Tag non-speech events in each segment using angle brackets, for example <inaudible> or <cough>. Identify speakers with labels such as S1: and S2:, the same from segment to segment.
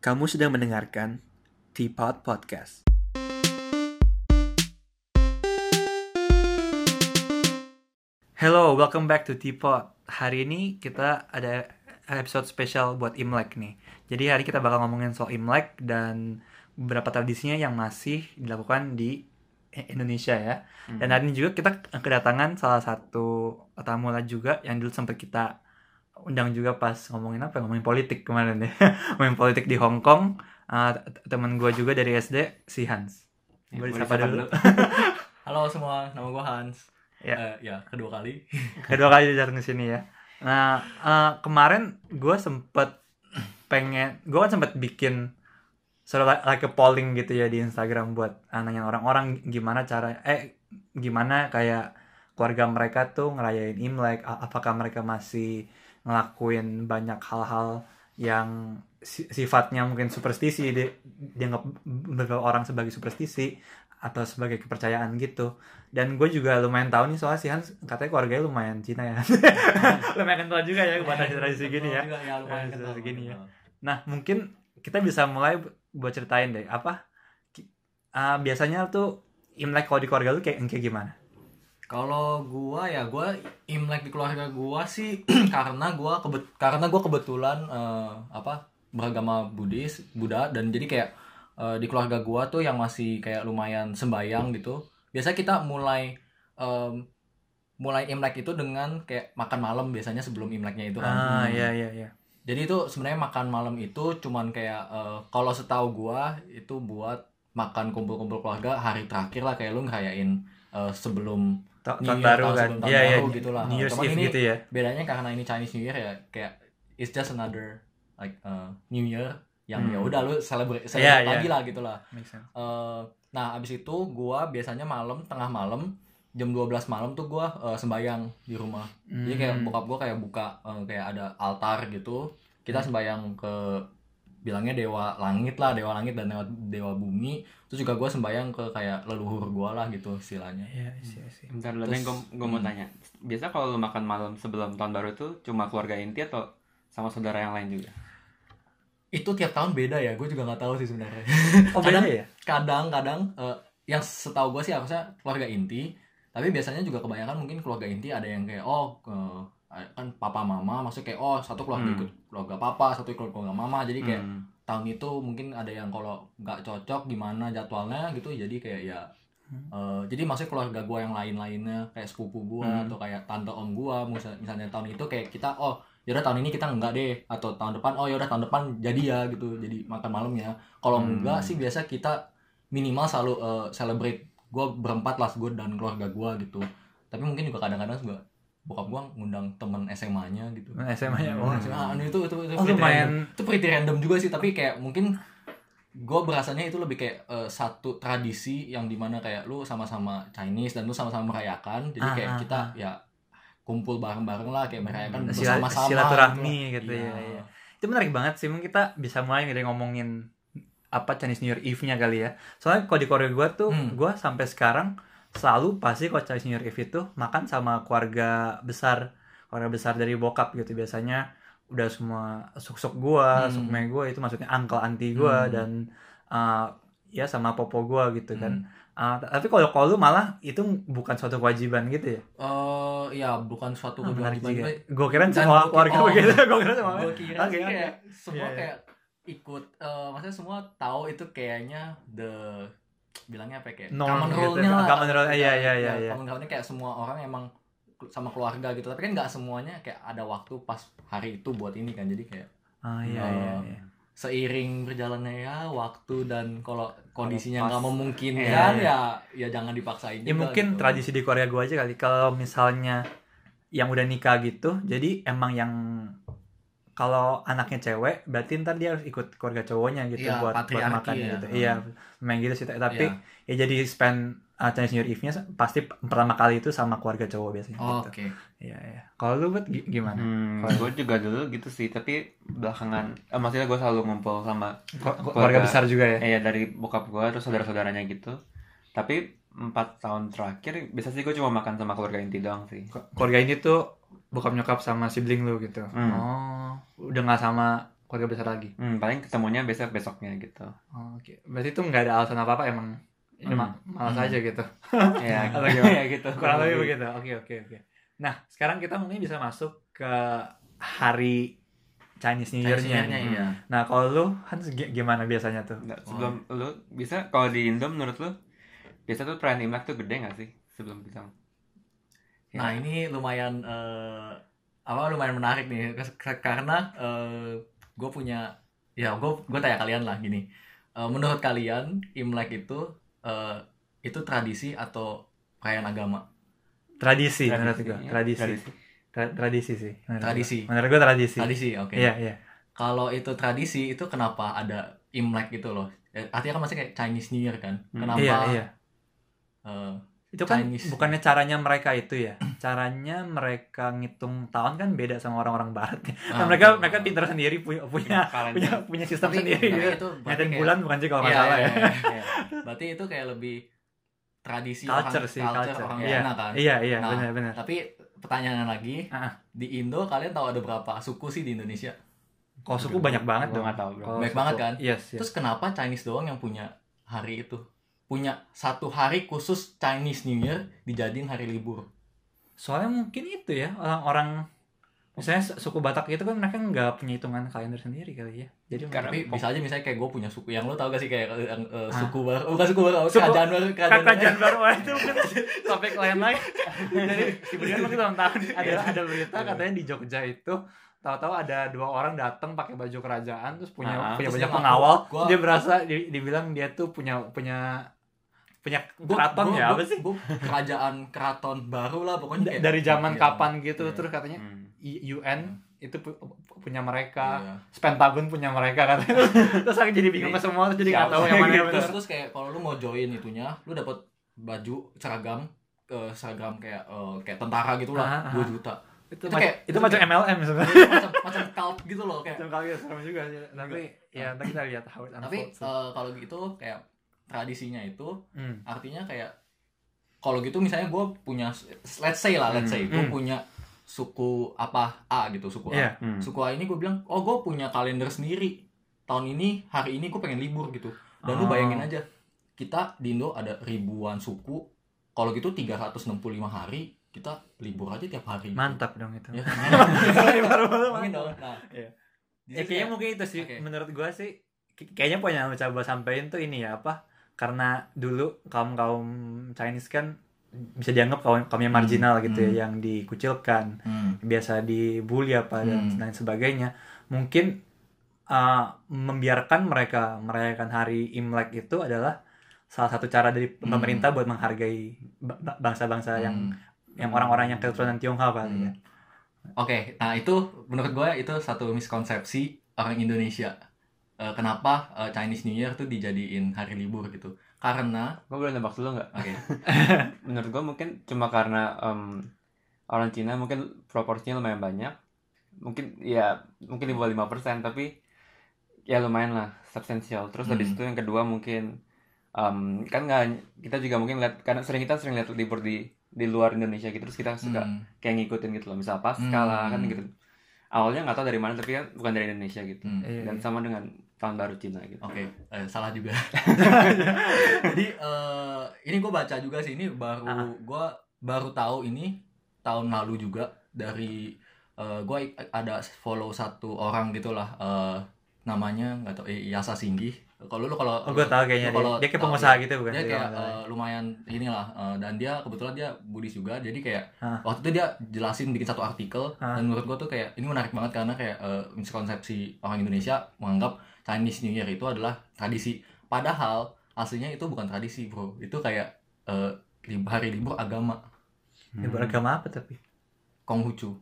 S1: Kamu sedang mendengarkan Teapot Podcast. Hello, welcome back to Teapot. Hari ini kita ada episode spesial buat Imlek nih. Jadi hari kita bakal ngomongin soal Imlek dan beberapa tradisinya yang masih dilakukan di Indonesia ya. Dan hari ini juga kita kedatangan salah satu tamu lah juga yang dulu sempat kita undang juga pas ngomongin apa? ya? Ngomongin politik kemarin deh. <laughs> ngomongin politik di Hong Kong. Uh, teman gue juga dari SD si Hans.
S2: Ya,
S1: Boleh sapa dulu. <laughs>
S2: Halo semua, nama gue Hans.
S1: Ya.
S2: Eh, ya, kedua kali. <laughs>
S1: Kedua kali datang ke sini ya. Nah, eh, kemarin gue sempet pengen, gue kan sempet bikin sort of like, like a polling gitu ya di Instagram buat uh, nanya orang-orang gimana cara, eh gimana kayak keluarga mereka tuh ngerayain Imlek, apakah mereka masih ngelakuin banyak hal-hal yang si- sifatnya mungkin superstisi, di, dianggap beberapa orang sebagai superstisi atau sebagai kepercayaan gitu dan gue juga lumayan tahu nih soal si Hans katanya keluarganya lumayan Cina ya <laughs> lumayan kental juga ya kepada tradisi gini ya
S2: ya lumayan kental.
S1: gini ya. nah mungkin kita bisa mulai bu- buat ceritain deh apa ah, biasanya tuh Imlek kalau di keluarga lu kayak kayak gimana
S2: Kalau gua ya gua Imlek di keluarga gua sih <clears throat> karena gua kebet karena gua kebetulan eh, apa beragama Buddhis, Buddha dan jadi kayak eh, di keluarga gua tuh yang masih kayak lumayan sembayang gitu. Biasa kita mulai em, mulai Imlek itu dengan kayak makan malam biasanya sebelum Imleknya itu kan.
S1: ah
S2: Hmm.
S1: iya iya iya
S2: Jadi itu sebenarnya makan malam itu cuman kayak eh, kalau setahu gua itu buat makan kumpul-kumpul keluarga hari terakhir lah kayak lu ngerayain eh, sebelum
S1: tahun
S2: Year,
S1: baru
S2: tahun
S1: kan
S2: tahun
S1: iya iya
S2: baru gitu lah.
S1: New Year's
S2: Cuman
S1: Eve
S2: ini-
S1: gitu ya
S2: bedanya karena ini Chinese New Year ya kayak it's just another like eh, New Year yang
S1: Hmm.
S2: ya udah lu celebrate
S1: Iya,
S2: celebrate
S1: iya.
S2: lagi lah gitu lah.
S1: Sense.
S2: Eh, nah abis itu gua biasanya malam tengah malam jam 12 malam tuh gua eh, sembayang di rumah. Jadi kayak
S1: Hmm.
S2: bokap gua kayak buka eh, kayak ada altar gitu. Kita sembayang ke bilangnya dewa langit lah, dewa langit dan dewa, dewa bumi. Terus juga gua sembayang ke kayak leluhur gua lah gitu istilahnya.
S1: iya sih sih
S3: Bentar dulu,
S2: Terus-
S3: gue gue mau
S2: hmm.
S3: tanya. Biasa kalau lu makan malam sebelum tahun baru itu cuma keluarga inti atau sama saudara yang lain juga?
S2: Itu tiap tahun beda ya, gue juga nggak tahu sih sebenarnya. <laughs>
S1: oh beda
S2: Kadang-
S1: ya
S2: Kadang-kadang eh, yang setahu gua sih harusnya keluarga inti, tapi biasanya juga kebanyakan mungkin keluarga inti ada yang kayak oh eh, kan papa mama maksudnya kayak oh satu keluarga
S3: Hmm.
S2: ikut keluarga papa, satu ikut keluarga mama. Jadi kayak
S3: Hmm.
S2: tahun itu mungkin ada yang kalau nggak cocok gimana jadwalnya gitu jadi kayak ya
S1: Hmm.
S2: eh, jadi maksudnya keluarga gua yang lain-lainnya kayak sepupu gua
S3: Hmm.
S2: atau kayak tante om gua misal- misalnya tahun itu kayak kita oh yaudah tahun ini kita enggak deh atau tahun depan oh yaudah tahun depan jadi ya gitu jadi makan malamnya kalau
S3: Hmm.
S2: enggak sih biasa kita minimal selalu eh, celebrate gua berempat lah gue dan keluarga gua gitu tapi mungkin juga kadang-kadang juga bokap gua ngundang temen SMA-nya gitu
S1: SMA nya
S3: Hmm.
S1: oh
S2: SMA anu itu itu itu
S1: Oh,
S2: pretty
S1: lumayan.
S2: random. itu pretty random juga sih tapi kayak mungkin gue berasanya itu lebih kayak eh, satu tradisi yang di mana kayak lu sama-sama Chinese dan lu sama-sama merayakan jadi
S1: Ah,
S2: kayak
S1: ah,
S2: kita
S1: ah.
S2: ya kumpul bareng-bareng lah kayak merayakan
S1: Sila-
S2: bersama-sama
S1: silaturahmi gitu
S2: Iya.
S1: ya, iya. itu menarik banget sih mungkin kita bisa mulai dari ngomongin apa Chinese New Year Eve-nya kali ya soalnya kalau di Korea gue tuh
S2: Hmm.
S1: gue sampai sekarang selalu pasti kalau Chinese New Year Eve itu makan sama keluarga besar keluarga besar dari bokap gitu biasanya udah semua suk-suk gue
S2: Hmm.
S1: sukme gue itu maksudnya uncle anti gue
S2: Hmm.
S1: dan uh, ya sama popo gue gitu kan
S2: Hmm.
S1: Uh, tapi kalau kalau lu malah itu bukan suatu kewajiban gitu ya
S2: Eh, ya bukan suatu
S1: menarik
S2: kewajiban
S1: juga. <laughs> Gue kira semua
S2: gua-
S1: keluarga
S2: oh.
S1: begitu. Gue kira semua.
S2: gue kira
S1: oke.
S2: kayak semua
S1: Iya, iya.
S2: kayak ikut eh maksudnya semua tahu itu kayaknya the bilangnya apa ya, kayak common
S1: gitu.
S2: rule-nya lah.
S1: Common rule, iya, iya, iya, iya.
S2: Common rule-nya kayak semua orang emang sama keluarga gitu. Tapi kan nggak semuanya kayak ada waktu pas hari itu buat ini kan. Jadi kayak
S1: Oh iya iya iya.
S2: seiring berjalannya ya waktu dan kalau kondisinya nggak memungkinkan
S1: Iya,
S2: ya ya jangan dipaksain
S1: Ya
S2: juga
S1: mungkin
S2: gitu.
S1: tradisi di Korea gue aja kali. Kalau misalnya yang udah nikah gitu, jadi emang yang kalau anaknya cewek, berarti ntar dia harus ikut keluarga cowoknya gitu
S2: Iya,
S1: buat buat makan
S2: ya.
S1: gitu.
S2: Hmm.
S1: Iya, memang gitu sih. Tapi
S2: Iya.
S1: ya jadi spend uh, Chinese New Year Eve-nya pasti pertama kali itu sama keluarga cowok biasanya.
S2: Oh,
S1: gitu.
S2: oke
S1: Iya iya. Kalau lu buat gi- gimana?
S3: Hmm,
S1: Kalau-
S3: gue juga dulu gitu sih, tapi belakangan, eh, maksudnya gue selalu ngumpul sama
S1: ko- keluarga besar juga ya?
S3: eh, ya dari bokap gue terus saudara-saudaranya gitu. Tapi empat tahun terakhir, biasa sih gue cuma makan sama keluarga inti doang sih.
S1: Keluarga ini tuh bokap nyokap sama sibling lu gitu.
S3: Hmm.
S1: Oh, udah nggak sama keluarga besar lagi.
S3: Hmm, paling ketemunya besok besoknya gitu.
S1: Oh, Oke, berarti itu nggak ada alasan apa apa emang ini
S3: Hmm.
S1: ma- malas
S2: Hmm.
S1: aja gitu. <laughs>
S3: ya,
S1: Atau <laughs> gimana?
S3: ya gitu.
S1: Kurang lebih begitu. Oke oke oke. Nah sekarang kita mungkin bisa masuk ke hari Chinese New Year-nya.
S2: New Year-nya, iya.
S1: Nah kalau lu Hans gi- gimana biasanya tuh?
S3: Nggak, sebelum lu bisa kalau di Indo menurut lu biasa tuh perayaan Imlek tuh gede nggak sih sebelum pisang? Ya.
S2: Nah ini lumayan eh, apa lumayan menarik nih Kes- ke- karena gue punya ya gue gue tanya kalian lah gini Eh, menurut kalian Imlek itu eh, itu tradisi atau perayaan agama
S1: Tradisi, menurut
S3: Tradisi, ya.
S1: Tradisi.
S3: Tradisi.
S1: Tra- tradisi sih. menurut
S2: Tradisi.
S1: gua. Menurut gua tradisi.
S2: tradisi oke
S1: Iya iya.
S2: kalau itu tradisi itu kenapa ada Imlek gitu loh Eh, artinya kan maksudnya kayak Chinese New Year kan
S3: Hmm.
S2: kenapa
S1: Iya iya.
S2: eh,
S1: Itu kan
S2: Chinese.
S1: bukannya caranya mereka itu ya. Caranya mereka ngitung tahun kan beda sama orang-orang barat ya. Kan
S2: ah,
S1: mereka
S2: betul.
S1: mereka pintar sendiri punya punya
S3: Kalender.
S1: punya punya sistem
S2: Tapi-
S1: sendiri
S2: tapi
S1: gitu.
S2: itu berarti
S1: Nyatain
S2: kayak-
S1: bulan bukan sih kalau nggak
S2: Iya,
S1: salah
S2: iya,
S1: ya.
S2: iya.
S3: Iya.
S2: berarti itu kayak lebih tradisi
S1: Culture
S2: orang,
S1: sih,
S2: culture
S1: culture.
S2: orang
S1: Iya.
S2: China kan
S1: Iya iya
S2: Nah,
S1: benar benar.
S2: Tapi pertanyaan lagi,
S1: Ah.
S2: di Indo kalian tahu ada berapa suku sih di Indonesia?
S1: Kalau suku banyak banget dong.
S3: nggak tahu,
S2: Banyak
S1: suku-
S2: banget kan?
S1: Yes, yes.
S2: Terus kenapa Chinese doang yang punya hari itu? Punya satu hari khusus Chinese New Year dijadiin hari libur.
S1: Soalnya mungkin itu ya orang-orang misalnya su- suku Batak itu kan mereka nggak punya hitungan kalender sendiri kali ya. Jadi
S3: Karena-
S2: Tapi bisa aja misalnya kayak gue punya suku yang lo tau gak sih kayak yang
S1: Ah.
S2: suku baru, oh, bukan suku baru,
S1: Suku-
S2: kerajaan baru, kerajaan,
S1: kerajaan baru itu mungkin <laughs> topik lain lagi. Jadi kemudian mungkin ulang tahun ada ada berita katanya di Jogja itu tahu-tahu ada dua orang datang pakai baju kerajaan terus punya
S3: Ah,
S1: punya
S2: terus
S1: banyak pengawal
S2: gua-
S1: dia berasa di- dibilang dia tuh punya punya punya keraton
S2: gua-
S1: ya
S2: gua-
S1: apa sih
S2: gua kerajaan keraton baru lah pokoknya kayak-
S1: dari zaman
S2: Iya.
S1: kapan gitu
S2: Iya.
S1: terus katanya
S3: Hmm.
S1: UN itu pu- punya mereka
S2: Iya.
S1: Pentagon punya mereka katanya <laughs> terus aku jadi bingung ke semua terus jadi nggak tahu yang mana
S3: gitu?
S2: terus terus kayak kalau lu mau join itunya lu dapat baju seragam ke seragam kayak eh, kayak tentara gitu
S1: Ah,
S2: lah
S1: ah.
S2: 2 juta
S1: itu,
S2: Itu kayak-
S1: itu
S2: itu
S1: macam
S2: kayak-
S1: MLM sebenarnya
S2: macam macam cult gitu loh kayak
S1: macam kali ya serem juga sih. tapi ya nanti kita lihat how it
S2: tapi eh, kalau gitu kayak tradisinya itu
S1: Hmm.
S2: artinya kayak kalau gitu misalnya gue punya let's say lah let's say
S1: Hmm.
S2: gue
S1: Hmm.
S2: punya suku apa A gitu suku A
S1: Iya.
S3: Hmm.
S2: suku A ini gue bilang oh gue punya kalender sendiri tahun ini hari ini gue pengen libur gitu dan lu
S1: Oh.
S2: bayangin aja kita di Indo ada ribuan suku kalau gitu 365 hari kita libur aja tiap hari
S1: mantap dong itu <laughs>
S2: ya mungkin dong nah
S1: Iya. Ya kayaknya
S2: kayak-
S1: mungkin itu sih
S2: Oke.
S1: menurut gua sih kayaknya poin yang lu coba sampein tuh ini ya apa karena dulu kaum kaum Chinese kan bisa dianggap kaum kaum yang marginal
S2: Hmm,
S1: gitu
S2: hmm.
S1: ya yang dikucilkan
S2: Hmm.
S1: biasa dibully apa dan
S2: Hmm.
S1: lain sebagainya mungkin uh, membiarkan mereka merayakan hari Imlek itu adalah salah satu cara dari
S2: Hmm.
S1: pemerintah buat menghargai ba- ba- bangsa-bangsa yang
S2: Hmm.
S1: yang orang-orang yang keturunan Tionghoa kali
S2: Hmm.
S1: ya.
S2: Oke, nah itu menurut gue itu satu miskonsepsi orang Indonesia. Eh, kenapa eh, Chinese New Year tuh dijadiin hari libur gitu? Karena,
S3: Gue boleh nebak dulu nggak?
S2: oke, <laughs>
S3: Menurut gue mungkin cuma karena em, orang Cina mungkin proporsinya lumayan banyak. Mungkin ya mungkin di bawah 5% tapi ya lumayan lah substansial. Terus
S2: Hmm.
S3: itu yang kedua mungkin em, kan nggak kita juga mungkin lihat karena sering kita sering lihat libur di di luar Indonesia gitu terus kita suka
S2: hmm,
S3: kayak ngikutin gitu loh misal Pasca
S2: Hmm.
S3: lah kan gitu awalnya nggak tahu dari mana tapi kan bukan dari Indonesia gitu
S2: hmm.
S1: Iya,
S3: dan
S1: iya.
S3: sama dengan tahun baru Cina gitu
S2: Oke, eh, salah juga. <laughs> Jadi eh, ini gue baca juga sih ini baru
S1: Ah.
S2: gue baru tahu ini tahun lalu juga dari gue ada follow satu orang gitulah eh, namanya nggak tahu eh, Yasa Singgi. Kalau lu kalau
S1: Oh, gue tahu kayaknya
S2: kalau
S1: dia. Dia kayak pengusaha gitu bukan?
S2: dia
S1: sih,
S2: kayak eh, lumayan inilah eh, dan dia kebetulan dia Buddhis juga jadi kayak
S1: Hah.
S2: waktu itu dia jelasin bikin satu artikel
S1: Hah.
S2: dan menurut gua tuh kayak ini menarik banget karena kayak eh, miskonsepsi orang Indonesia menganggap Chinese New Year itu adalah tradisi padahal aslinya itu bukan tradisi bro itu kayak lib- hari libur agama
S1: Dia beragama apa tapi?
S2: Konghucu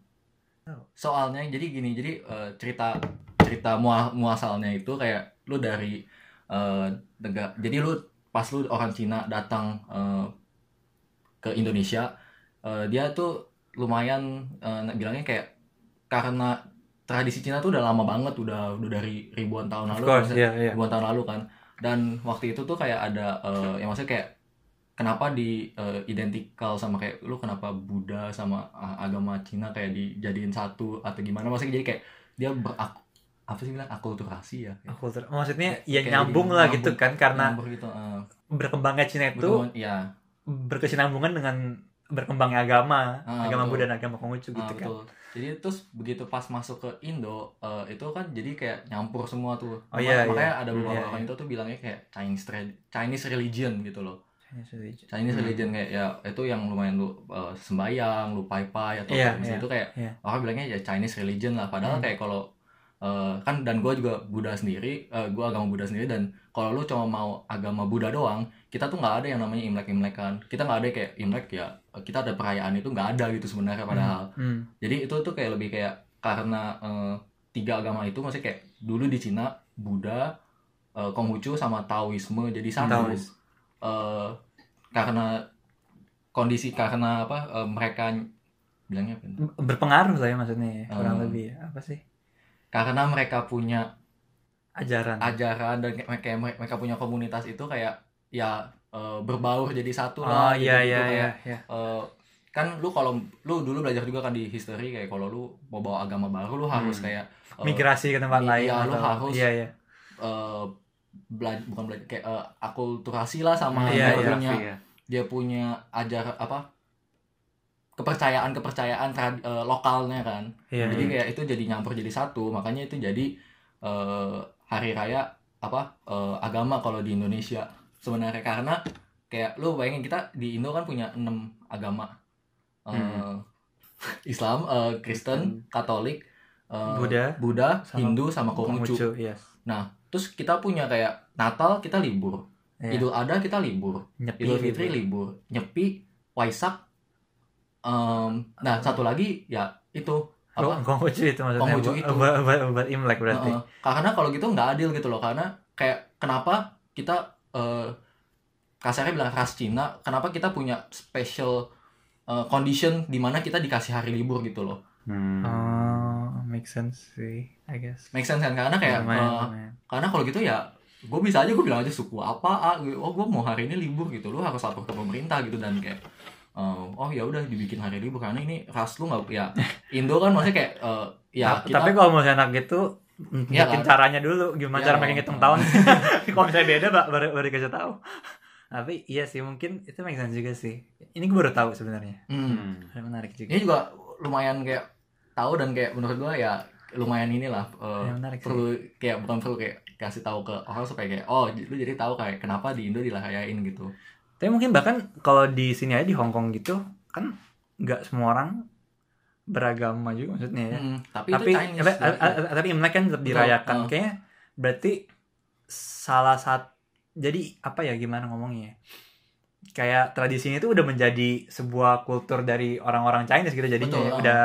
S1: Oh.
S2: soalnya jadi gini jadi eh, cerita cerita mua- muasalnya itu kayak lu dari eh, negara jadi lu pas lu orang Cina datang eh, ke Indonesia eh, dia tuh lumayan eh, bilangnya kayak karena tradisi Cina tuh udah lama banget udah udah dari ribuan tahun lalu
S1: course,
S2: ribuan tahun lalu kan. Dan waktu itu tuh kayak ada yang maksudnya kayak kenapa di eh, identikal sama kayak lu kenapa Buddha sama agama Cina kayak dijadiin satu atau gimana? Maksudnya jadi kayak dia berak apa sih bilang akulturasi ya kayak,
S1: Kultur. Maksudnya ya
S2: kayak
S1: nyambung lah
S2: nyambung-
S1: gitu kan karena
S2: gitu eh.
S1: berkembangnya Cina itu
S2: ya
S1: berkesinambungan dengan berkembangnya agama,
S2: Ah,
S1: agama
S2: betul.
S1: Buddha dan agama Konghucu gitu
S2: Ah,
S1: kan.
S2: betul. Jadi terus begitu pas masuk ke Indo eh, itu kan jadi kayak nyampur semua tuh.
S1: Oh, iya,
S2: Makanya
S1: iya.
S2: ada
S3: Hmm,
S2: beberapa
S1: iya,
S2: orang
S1: iya.
S2: itu tuh bilangnya kayak Chinese Chinese religion gitu loh.
S1: Chinese religion.
S2: Chinese
S3: Hmm.
S2: religion kayak ya itu yang lumayan lu eh, sembayang, lu pai-pai atau
S1: Iya,
S2: apa
S1: iya,
S2: itu kayak
S1: iya.
S2: orang bilangnya ya Chinese religion lah. Padahal
S1: Hmm.
S2: kayak kalau eh, kan dan gue juga Buddha sendiri, eh, gue agama Buddha sendiri dan kalau lu cuma mau agama Buddha doang, kita tuh nggak ada yang namanya imlek-imlekan. Kita nggak ada kayak imlek ya kita ada perayaan itu nggak ada gitu sebenarnya padahal.
S1: Hmm.
S2: Jadi itu tuh kayak lebih kayak karena eh, tiga agama itu maksudnya kayak dulu di Cina Buddha, eh, Konghucu sama Taoisme jadi.
S1: Taois.
S2: Eh, karena kondisi karena apa eh, mereka bilangnya apa?
S1: berpengaruh lah ya maksudnya ya, kurang
S2: Hmm.
S1: lebih apa sih
S2: Karena mereka punya
S1: ajaran
S2: ajaran dan kayak mereka punya komunitas itu kayak ya eh, berbaur jadi satu
S1: oh
S2: lah
S1: iya
S2: gitu-gitu,
S1: iya
S2: kayak,
S1: iya iya
S2: eh, kan lu kalau lu dulu belajar juga kan di history kayak kalau lu mau bawa agama baru lu harus
S3: Hmm.
S2: kayak eh,
S1: migrasi ke tempat
S2: iya,
S1: lain
S2: lu
S1: atau-
S2: harus
S1: iya iya
S2: eh bela- bukan belajar kayak eh, akulturasi lah sama
S1: Iya,
S2: dia
S1: iya.
S2: punya
S3: Geografi ya.
S2: dia punya ajar apa kepercayaan kepercayaan trad- eh, lokalnya kan
S1: iya
S2: jadi
S1: iya.
S2: kayak itu jadi nyampur jadi satu makanya itu jadi eh, hari raya apa eh, agama kalau di Indonesia sebenarnya karena kayak lu bayangin kita di Indo kan punya enam agama Eh,
S3: Hmm.
S2: Islam eh, Kristen Katolik eh,
S1: Buddha,
S2: Buddha
S1: sama
S2: Hindu sama Konghucu
S1: yes
S2: Nah, terus kita punya kayak Natal kita libur,
S1: Iya.
S2: Idul Adha kita libur,
S1: Nyepi
S2: Idul Fitri
S1: libur.
S2: libur, Nyepi, Waisak. Em, nah, satu lagi ya itu apa?
S1: Konghucu itu maksudnya
S2: Konghucu itu.
S1: buat, buat, buat Imlek berarti
S2: Heeh. karena kalau gitu nggak adil gitu loh, karena kayak kenapa kita eh kasarnya bilang ras Cina, kenapa kita punya special eh, condition di mana kita dikasih hari libur gitu loh.
S3: Hmm.
S1: oh make sense sih I guess
S2: Make sense kan? Karena kayak
S1: Lumayan,
S2: eh,
S1: lumayan.
S2: karena kalau gitu ya gue bisa aja gue bilang aja suku apa ah, gue- oh gue mau hari ini libur gitu lu harus lapor ke pemerintah gitu dan kayak eh, oh ya udah dibikin hari libur. Karena ini ras lu nggak ya <laughs> Indo kan maksudnya kayak eh, ya
S1: Ta-
S2: kita
S1: tapi kalau mau enak gitu
S2: Iya
S1: bikin
S2: kan?
S1: caranya dulu. Gimana
S2: Iya
S1: cara mereka ngitung tahun? <laughs> <laughs> Kalau misalnya beda Pak, baru baru dikasih tahu. Tapi iya sih mungkin itu make sense juga sih. Ini gue baru tahu sebenarnya.
S2: Hmm,
S1: menarik juga.
S2: Ini juga lumayan kayak tahu dan kayak menurut gue ya lumayan inilah eh,
S1: Ya, menarik sih.
S2: perlu kayak bukan perlu kayak kasih tahu ke orang supaya kayak oh lu jadi tahu kayak kenapa di Indo dirayain gitu
S1: Tapi mungkin bahkan kalau di sini aja di Hong Kong gitu kan nggak semua orang beragama juga maksudnya ya.
S2: Hmm, tapi,
S1: tapi
S2: itu Chinese
S1: tapi, a- a- a- tapi Imlek kan tetap dirayakan.
S2: uh.
S1: Kayaknya berarti salah satu jadi apa ya gimana ngomongnya? ya? Kayak tradisi ini tuh udah menjadi sebuah kultur dari orang-orang Chinese gitu jadinya
S2: Betul,
S1: ya. udah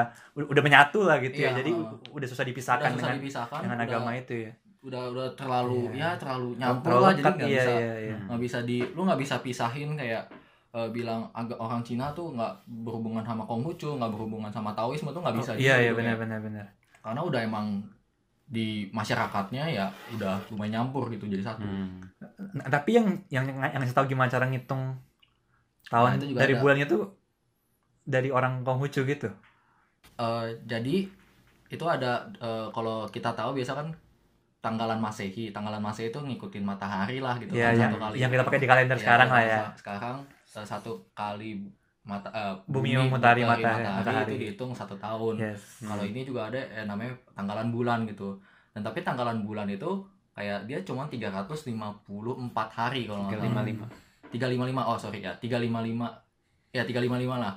S1: udah menyatu lah gitu
S2: Iya,
S1: ya. Jadi
S2: uh.
S1: udah susah
S2: udah
S1: dipisahkan
S2: susah
S1: dengan
S2: dipisahkan
S1: dengan
S2: udah-
S1: agama itu ya.
S2: Udah udah terlalu
S1: Iya.
S2: ya terlalu nyampur
S1: Terlalu
S2: lah jadi nggak
S1: iya,
S2: bisa
S1: iya, iya.
S2: Nggak bisa di lu nggak bisa pisahin kayak eh, bilang agak orang Cina tuh nggak berhubungan sama Konghucu nggak berhubungan sama Taoisme tuh nggak bisa
S1: Oh,
S2: gitu,
S1: iya iya
S2: gitu,
S1: benar
S2: kayak.
S1: benar benar.
S2: karena udah emang di masyarakatnya ya udah lumayan nyampur gitu jadi satu
S3: Hmm.
S1: Nah, tapi yang yang yang ngasih tahu gimana cara ngitung tahun
S2: Nah, itu juga
S1: dari
S2: ada.
S1: bulannya tuh dari orang Konghucu gitu.
S2: Eh, jadi itu ada eh, kalau kita tahu biasa kan tanggalan masehi tanggalan masehi itu ngikutin matahari lah gitu
S1: Ya,
S2: kan
S1: yang,
S2: satu kali
S1: yang kita pakai di kalender
S2: Ya,
S1: sekarang lah ya.
S2: Sekarang eh, satu kali mata eh,
S1: Bumi memutari
S2: memutari
S1: matahari- matahari.
S2: itu dihitung satu tahun.
S1: Yes.
S2: Kalau ini juga ada eh, namanya tanggalan bulan gitu. Dan tapi tanggalan bulan itu kayak dia cuma 354 hari kalau nggak
S3: Tiga
S2: salah.
S3: lima lima.
S2: 355 oh sorry ya 355 ya 355 lah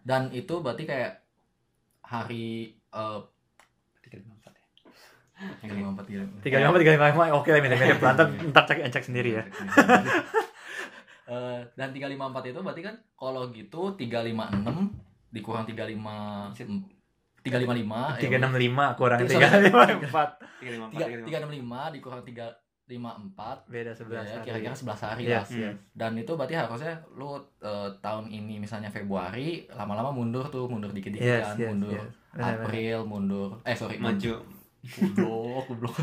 S2: dan itu berarti kayak hari eh,
S3: Tiga lima empat ya.
S2: 354
S1: Tiga. Lima tiga lima lima. Oke lah mirip mirip ntar ntar cek cek sendiri ya.
S2: Eh, dan 354 itu berarti kan kalau gitu 356 dikurang 35 355
S1: Tiga enam lima kurang
S2: Tiga-
S1: tiga lima empat.
S3: Tiga lima empat.
S2: tiga enam lima dikurang tiga lima empat.
S1: Beda sebelas
S2: ya, kira-kira 11 hari
S1: Yes,
S2: lah.
S1: yes.
S2: dan itu berarti harusnya lu eh, tahun ini misalnya Februari lama-lama mundur tuh mundur dikit-dikit
S1: Yes,
S2: kan
S1: yes,
S2: mundur
S1: yes.
S2: April mundur eh sorry
S3: Maju.
S2: Goblok goblok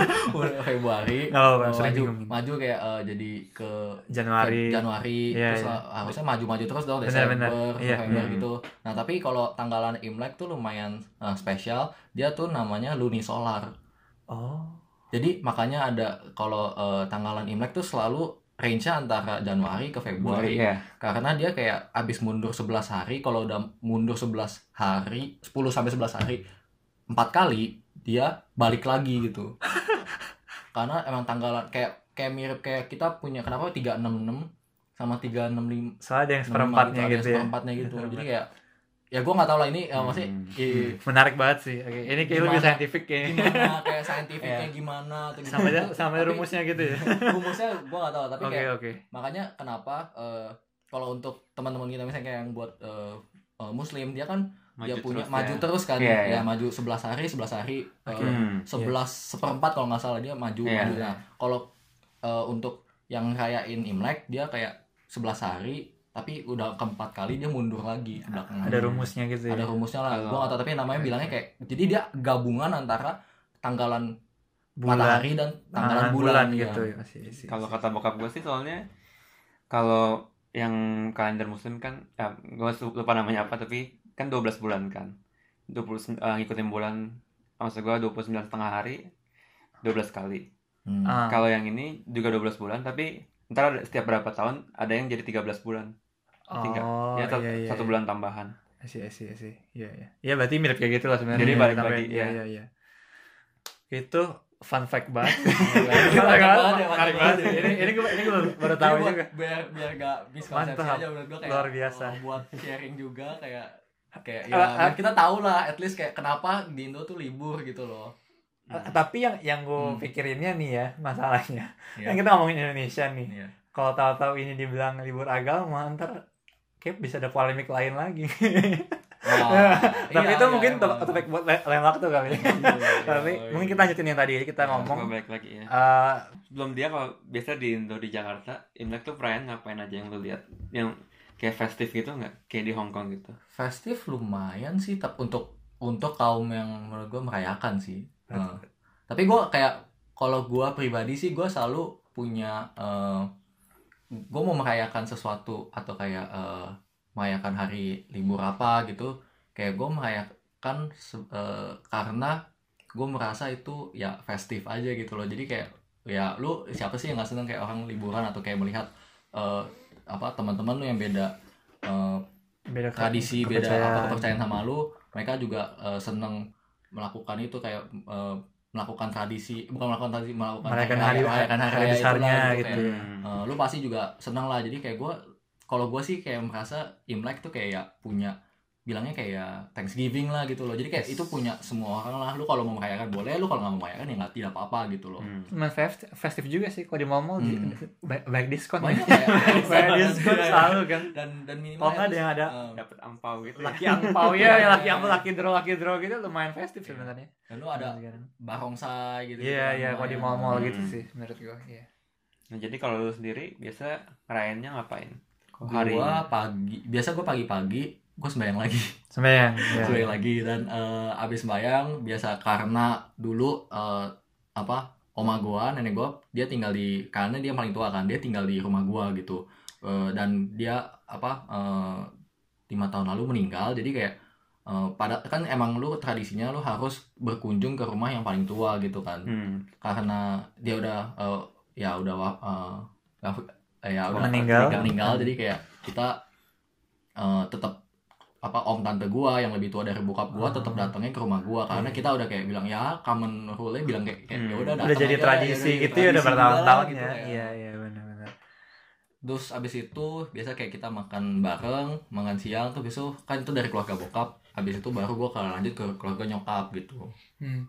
S2: <laughs> Februari oh,
S1: sering
S2: maju maju kayak eh, jadi ke
S1: Januari.
S2: Feb- Januari
S1: Iya,
S2: terus
S1: iya.
S2: lah, harusnya maju-maju terus dong Desember,
S1: benar. Iya.
S2: November
S3: Hmm.
S2: gitu. Nah, tapi kalau tanggalan Imlek tuh lumayan eh, spesial. Dia tuh namanya lunisolar.
S1: Oh.
S2: Jadi makanya ada kalau eh, tanggalan Imlek tuh selalu range-nya antara Januari ke Februari.
S3: ya
S2: Karena dia kayak abis mundur 11 hari, kalau udah mundur 11 hari, 10 sampai 11 hari, empat kali dia balik lagi gitu. Karena emang tanggalan kayak kayak mirip kayak kita punya kenapa 366 sama 365
S1: Soalnya ada yang seperempatnya
S2: ada
S1: gitu ya.
S2: seperempatnya <laughs> gitu. Jadi kayak ya gue nggak tahu lah ini ya, maksudnya
S3: Hmm.
S2: i-
S1: Menarik banget sih. Oke, ini kayak lebih
S2: Gimana?
S1: saintifik kayaknya.
S2: gimana kayak <laughs> saintifiknya
S1: Iya.
S2: gimana atau gimana.
S1: Sama aja sama
S2: Tapi-
S1: rumusnya gitu ya. <laughs>
S2: rumusnya gue gak tahu tapi
S1: Oke,
S2: kayak
S1: oke.
S2: makanya kenapa eh, kalau untuk teman-teman kita misalnya kayak yang buat eh, eh, muslim dia kan dia punya
S3: terus
S2: maju
S3: ya.
S2: terus kan
S3: Iya,
S2: ya
S3: iya.
S2: maju 11 hari 11 hari eh,
S1: Oke.
S3: Hmm.
S2: sebelas seperempat kalau nggak salah dia maju
S3: Iya.
S2: maju nah kalau eh, untuk yang rayain imlek dia kayak 11 hari tapi udah keempat kali dia mundur lagi ke belakang
S1: Ada rumusnya gitu ya.
S2: ada rumusnya lah gue gak tahu tapi namanya bilangnya kayak jadi dia gabungan antara tanggalan
S1: bulan
S2: matahari dan tanggalan
S1: tanggalan
S2: bulan, ya.
S1: gitu ya.
S3: Kalau kata bokap gue sih soalnya kalau yang kalender muslim kan ya gue lupa namanya apa tapi kan 12 bulan kan. 20 eh, ngikutin bulan maksud gue 29 setengah hari 12 kali.
S2: Hmm.
S1: Ah,
S3: kalau yang ini juga 12 bulan tapi ntar ada, setiap berapa tahun ada yang jadi 13 bulan. Tinggal.
S1: oh,
S3: ya satu,
S1: iya, iya,
S3: satu
S1: iya.
S3: bulan tambahan.
S1: Sih sih sih iya iya. Iya berarti mirip kayak gitu lah sebenarnya.
S3: Jadi balik
S1: Sampai-
S3: lagi,
S1: iya
S3: ya.
S1: iya iya. Itu fun fact banget. <laughs>
S2: Menarik
S1: Menarik
S2: banget ya,
S1: banget ini ini gue ini gue baru tahu juga.
S2: biar biar gak miskonsepsi aja menurut gue kayak
S1: Luar biasa.
S2: buat sharing juga kayak kayak ya
S1: Ah, ah.
S2: kita tahu lah at least kayak kenapa di Indo tuh libur gitu loh
S1: Eh, tapi yang yang gue
S2: Hmm.
S1: pikirinnya nih ya masalahnya
S2: Iya.
S1: kan kita ngomongin Indonesia nih
S2: Iya.
S1: kalau tahu-tahu ini dibilang libur agama ntar kayak bisa ada polemik lain lagi <laughs>
S2: Wah,
S1: tapi
S2: iya,
S1: itu
S2: iya,
S1: mungkin to- topik buat la- lain waktu kali
S2: Iya, iya, <laughs>
S1: tapi
S2: iya.
S1: mungkin kita lanjutin yang tadi kita
S3: Nah,
S1: ngomong
S3: gua balik lagi ya
S1: eh,
S3: belum dia kalau biasa di Indo di Jakarta Imlek tuh perayaan ngapain aja yang lu lihat yang kayak festif gitu nggak? Kayak di Hong Kong gitu.
S2: Festif lumayan sih tapi untuk untuk kaum yang menurut gue merayakan sih. Nah, tapi gue kayak kalau gue pribadi sih gue selalu punya gue mau merayakan sesuatu atau kayak eh, merayakan hari libur apa gitu kayak gue merayakan eh, karena gue merasa itu ya festif aja gitu loh. Jadi kayak ya lu siapa sih yang nggak seneng kayak orang liburan atau kayak melihat eh, apa teman-teman lu yang beda eh,
S1: beda
S2: tradisi beda apa kepercayaan. sama lu mereka juga eh, seneng melakukan itu kayak eh, melakukan tradisi bukan melakukan tradisi melakukan
S1: merayakan
S2: raya-
S1: hari
S2: merayakan hari,
S1: hari
S2: raya
S1: besarnya
S2: itulah,
S1: gitu
S2: kayak,
S1: ya.
S2: eh, lu pasti juga seneng lah. Jadi kayak gue kalau gue sih kayak merasa Imlek tuh kayak ya punya bilangnya kayak Thanksgiving lah gitu loh. Jadi kayak
S1: Yes.
S2: itu punya semua orang lah. Lu kalau mau merayakan boleh lu kalau nggak mau merayakan ya nggak tidak apa-apa gitu loh.
S3: Hmm.
S1: Festif juga sih kalau di mall-mall di-
S2: Hmm.
S1: baik diskon.
S2: Banyak <laughs> kayak
S1: banyak diskon. selalu kan.
S2: Dan dan minimal
S1: kalau nggak
S2: at
S1: ada yang ada
S2: least, eh,
S3: dapat angpau gitu ya.
S1: laki angpau ya ya laki angpau laki draw laki draw gitu lumayan festif sebenarnya.
S2: Dan lu ada barongsai gitu
S1: iya iya kalau di mall-mall gitu
S3: Hmm.
S1: sih menurut gua iya.
S3: Nah, jadi kalau lu sendiri biasa ngerayainnya ngapain?
S2: Gua pagi biasa gua pagi-pagi gua sembahyang lagi
S1: sembayang <laughs> ya.
S2: sembahyang lagi dan eh, abis sembahyang biasa karena dulu eh, apa oma gua nenek gua dia tinggal di karena dia paling tua kan dia tinggal di rumah gua gitu Eh, dan dia apa lima tahun lalu meninggal jadi kayak eh, pada kan emang lu tradisinya lu harus berkunjung ke rumah yang paling tua gitu kan
S3: Hmm.
S2: karena dia udah eh, ya udah eh, ya udah
S1: Meninggal.
S2: meninggal jadi kayak kita eh, tetap apa om tante gua yang lebih tua dari bokap gua
S1: Hmm.
S2: tetap datangnya ke rumah gua karena kita udah kayak bilang ya common rule bilang kayak, kayak
S3: Hmm.
S2: ya udah
S1: udah jadi
S2: aja,
S1: tradisi
S2: jadi
S1: gitu ya udah bertahun-tahun
S2: juga
S1: ya
S2: gitu,
S1: iya iya benar-benar
S2: terus abis itu biasa kayak kita makan bareng makan siang tuh besok kan itu dari keluarga bokap abis itu baru gua kalau lanjut ke keluarga nyokap gitu
S1: Hmm.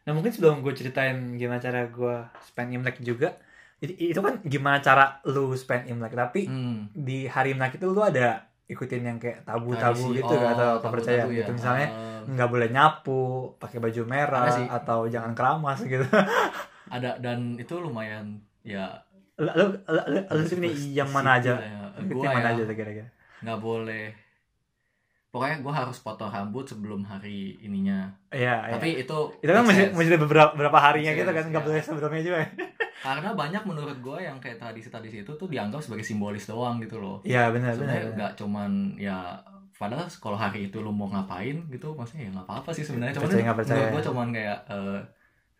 S1: Nah mungkin sebelum gue ceritain gimana cara gue spend Imlek juga itu, itu kan gimana cara lu spend Imlek tapi
S2: hmm.
S1: di hari Imlek itu lu ada ikutin yang kayak tabu-tabu gitu
S2: Oh,
S1: atau kepercayaan
S2: ya.
S1: gitu. Misalnya
S2: Eh,
S1: nggak boleh nyapu pakai baju merah
S2: sih.
S1: atau jangan keramas gitu. <laughs>
S2: Ada dan itu lumayan ya.
S1: Lu lu, lu, sini yang mana aja?
S2: gue
S1: yang mana
S2: ya
S1: aja kira-kira?
S2: nggak boleh. Pokoknya gue harus potong rambut sebelum hari ininya.
S1: Iya iya.
S2: tapi itu
S1: itu kan masih masih ada beberapa beberapa harinya gitu kan nggak
S2: ya.
S1: boleh sebelumnya juga
S2: karena banyak menurut gue yang kayak tradisi-tradisi itu tuh dianggap sebagai simbolis doang gitu loh
S1: iya benar benar
S2: nggak cuman ya padahal kalau hari itu lu mau ngapain gitu maksudnya ya nggak apa-apa sih sebenarnya cuman
S1: Percaya percaya.
S2: gue cuman kayak eh,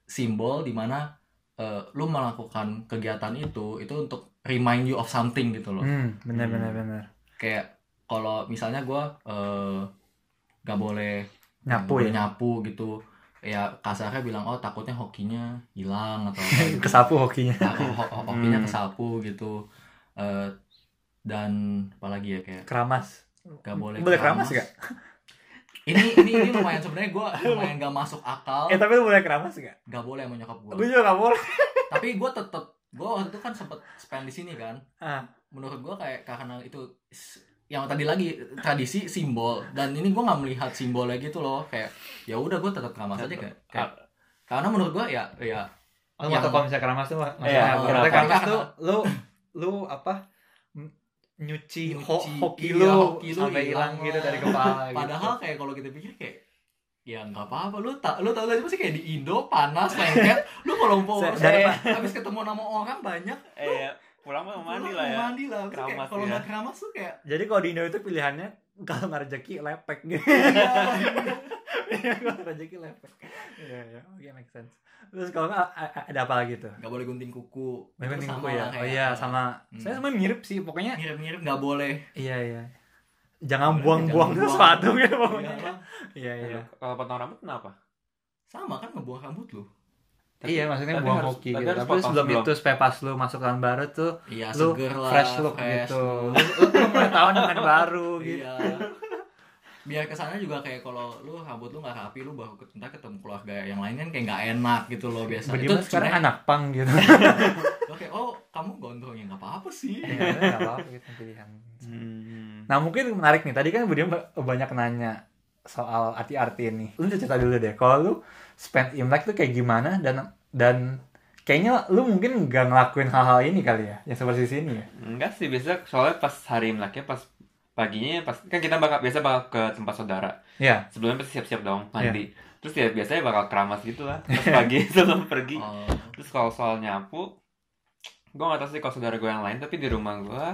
S2: simbol di mana eh, lu melakukan kegiatan itu itu untuk remind you of something gitu loh
S1: Hmm, benar
S3: Hmm.
S1: benar benar.
S2: kayak kalau misalnya gue eh gak boleh
S1: Nyapu ya.
S2: nyapu gitu ya kasarnya bilang oh takutnya hokinya hilang atau apa <laughs> gitu.
S1: Kesapu hokinya.
S2: Nah, ho- ho- hokinya
S3: Hmm.
S2: kesapu gitu Eh, dan apalagi ya kayak
S1: Keramas.
S2: gak boleh
S1: Boleh keramas gak?
S2: ini ini ini lumayan sebenarnya gue <laughs> lumayan gak masuk akal
S1: Eh tapi lu boleh keramas gak?
S2: gak boleh sama nyokap gue
S1: Gue juga gak boleh. <laughs>
S2: tapi gue tetep gue waktu itu kan sempet spend di sini kan
S1: Ah,
S2: menurut gue kayak karena itu yang tadi lagi tradisi simbol. Dan ini gue nggak melihat simbolnya gitu loh. Kayak ya udah gue tetap keramas aja kayak, kayak- karena menurut gue ya ya
S1: lu
S2: Yang-
S1: kalau misalnya keramas tuh maksudnya
S3: Iya, kenapa?
S1: Maksudnya keramas tuh lu lu apa? M- nyuci, ho
S2: Nyuci,
S1: hoki
S2: iya,
S1: lu
S2: hoki lu
S1: sampai hilang gitu dari <laughs> kepala gitu.
S2: padahal kayak kalau kita pikir kayak ya nggak apa-apa. Lu tak lu tau gak sih kayak di Indo panas lengket. Lu kalau mau habis ketemu nama orang banyak
S3: eh ya, pulang mau mandi lah ya
S2: mandi lah
S3: Keramas
S2: kalau nggak keramas tuh kayak
S1: Jadi kalau di Indo itu pilihannya kalau nggak rezeki lepek gitu. Iya, <laughs> kalau nggak rezeki lepek. Iya, iya. Oke, make sense. Terus kalau nggak ada apa lagi tuh?
S2: nggak boleh gunting kuku
S1: Memang
S2: Itu
S1: kuku ya. Oh iya, sama
S2: Hmm.
S1: saya sama mirip sih pokoknya.
S2: mirip-mirip nggak boleh
S1: Iya, iya. Jangan buang-buang
S2: buang.
S1: sesuatu gitu pokoknya.
S2: Iya.
S1: Iya, iya.
S3: kalau potong rambut kenapa
S2: sama kan ngebuang rambut lu
S3: Tapi-
S1: Iya, maksudnya
S3: tapi
S1: buang
S3: harus-
S1: hoki
S3: tapi
S1: gitu. Tapi sebelum
S3: sebelum.
S1: itu supaya pas lu masuk tahun baru tuh
S2: iya
S1: lu
S2: lah
S1: fresh look
S2: fresh
S1: gitu. <laughs> Lu, lu, lu mulai tahun dengan baru <laughs> gitu.
S2: iya biar ke sana juga kayak kalau lu rambut lu nggak rapi lu baru ntar ketemu keluarga yang lain kan kayak nggak enak gitu loh biasa
S1: Bagaimana sekarang
S2: sebenarnya-
S1: anak pang gitu. <laughs>
S2: kayak oh kamu gondrong ya nggak apa-apa sih
S1: Iya, nggak apa-apa gitu pilihan.
S3: Hmm.
S1: Nah mungkin menarik nih. Tadi kan Budian ba- banyak nanya soal arti-arti ini. Lu cerita dulu deh. Kalau lu spend Imlek tuh kayak gimana dan dan kayaknya lu mungkin nggak ngelakuin hal-hal ini kali ya, yang seperti sini ya.
S3: Enggak sih, biasa soalnya pas hari Imleknya pas paginya pas kan kita bakal biasa bakal ke tempat saudara.
S1: Iya.
S3: Sebelumnya pasti siap-siap dong mandi. Terus ya biasanya bakal keramas gitu lah. Pas pagi <laughs> sebelum pergi.
S2: oh,
S3: Terus kalau soal nyapu, gue gak tau sih kalau saudara gue yang lain, tapi di rumah gue,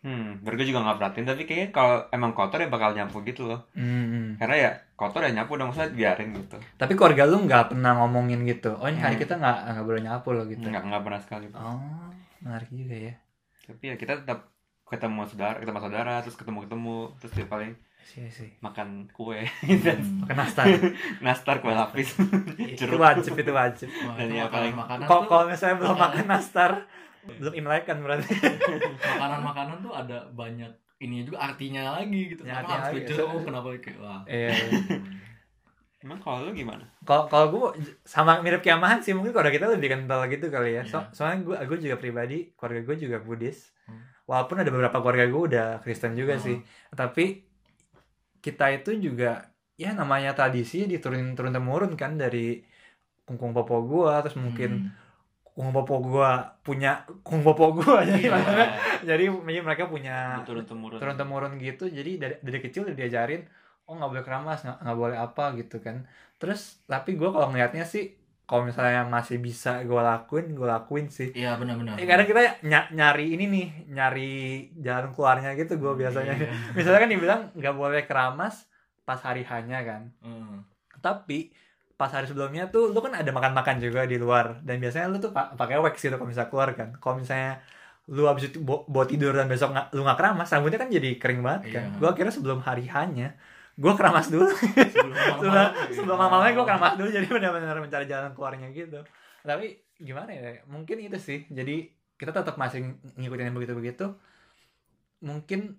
S3: hmm, gue juga gak perhatiin, tapi kayaknya kalau emang kotor ya bakal nyapu gitu loh.
S1: Hmm.
S3: Karena ya kotor ya nyapu dong, maksudnya biarin gitu.
S1: Tapi keluarga lu nggak pernah ngomongin gitu. Oh ini hari
S3: Hmm.
S1: kita nggak nggak boleh nyapu loh gitu.
S3: Nggak, nggak pernah sekali.
S1: Oh menarik juga ya.
S3: Tapi ya kita tetap ketemu saudara, ketemu saudara, terus ketemu-ketemu, terus ya paling
S1: Sih sih.
S3: makan kue,
S2: hmm.
S1: Makan nastar. <laughs>
S3: nastar kue lapis,
S1: itu
S3: jeruk.
S1: wajib itu wajib.
S2: Wah,
S3: Dan
S2: itu
S3: ya paling-
S1: Kalau
S2: tuh
S1: kalau misalnya belum makan nastar, belum imlek kan berarti. <laughs>
S2: makanan-makanan tuh ada banyak ini juga artinya lagi gitu
S1: Ya,
S2: kenapa
S1: artinya
S2: harus
S1: lagi.
S2: berjeruk kenapa kayak wah
S1: Iya.
S3: Emang kalau lu gimana?
S1: Kalau kalau gue sama mirip kiamahan sih mungkin keluarga kita lebih kental gitu kali ya. So,
S2: Iya.
S1: soalnya gue gue juga pribadi keluarga gue juga Buddhis.
S2: Hmm.
S1: Walaupun ada beberapa keluarga gue udah Kristen juga
S2: Oh.
S1: sih. Tapi kita itu juga ya namanya tradisi diturunin turun temurun kan dari kungkung popo gue terus mungkin
S2: Hmm.
S1: Kungkung popo gue punya kungkung popo gue <laughs> jadi
S2: Iya.
S1: maksudnya jadi mereka punya
S3: turun temurun.
S1: turun temurun gitu jadi dari, dari kecil udah diajarin oh nggak boleh keramas nggak boleh apa gitu kan terus tapi gue kalau ngelihatnya sih kalau misalnya masih bisa gue lakuin gue lakuin sih
S2: iya benar-benar
S1: Eh, kadang kita ny- nyari ini nih nyari jalan keluarnya gitu gue biasanya
S2: Iya. <laughs>
S1: misalnya kan dibilang nggak boleh keramas pas hari hanya kan
S2: Hmm.
S1: tapi pas hari sebelumnya tuh lu kan ada makan-makan juga di luar. Dan biasanya lu tuh pa- pakai wax gitu kalau misalnya keluar kan. Kalau misalnya lu habis itu bawa tidur dan besok nggak lu nggak keramas rambutnya kan jadi kering banget kan.
S2: Iya.
S1: gua kira sebelum hari hanya gua keramas dulu. <laughs>
S2: Sebelum
S1: sebelum
S2: malam-malam,
S1: sebelum malamnya gua keramas dulu jadi benar-benar mencari jalan keluarnya gitu. Tapi gimana ya mungkin itu sih. Jadi kita tetap masih ngikutin yang begitu-begitu. Mungkin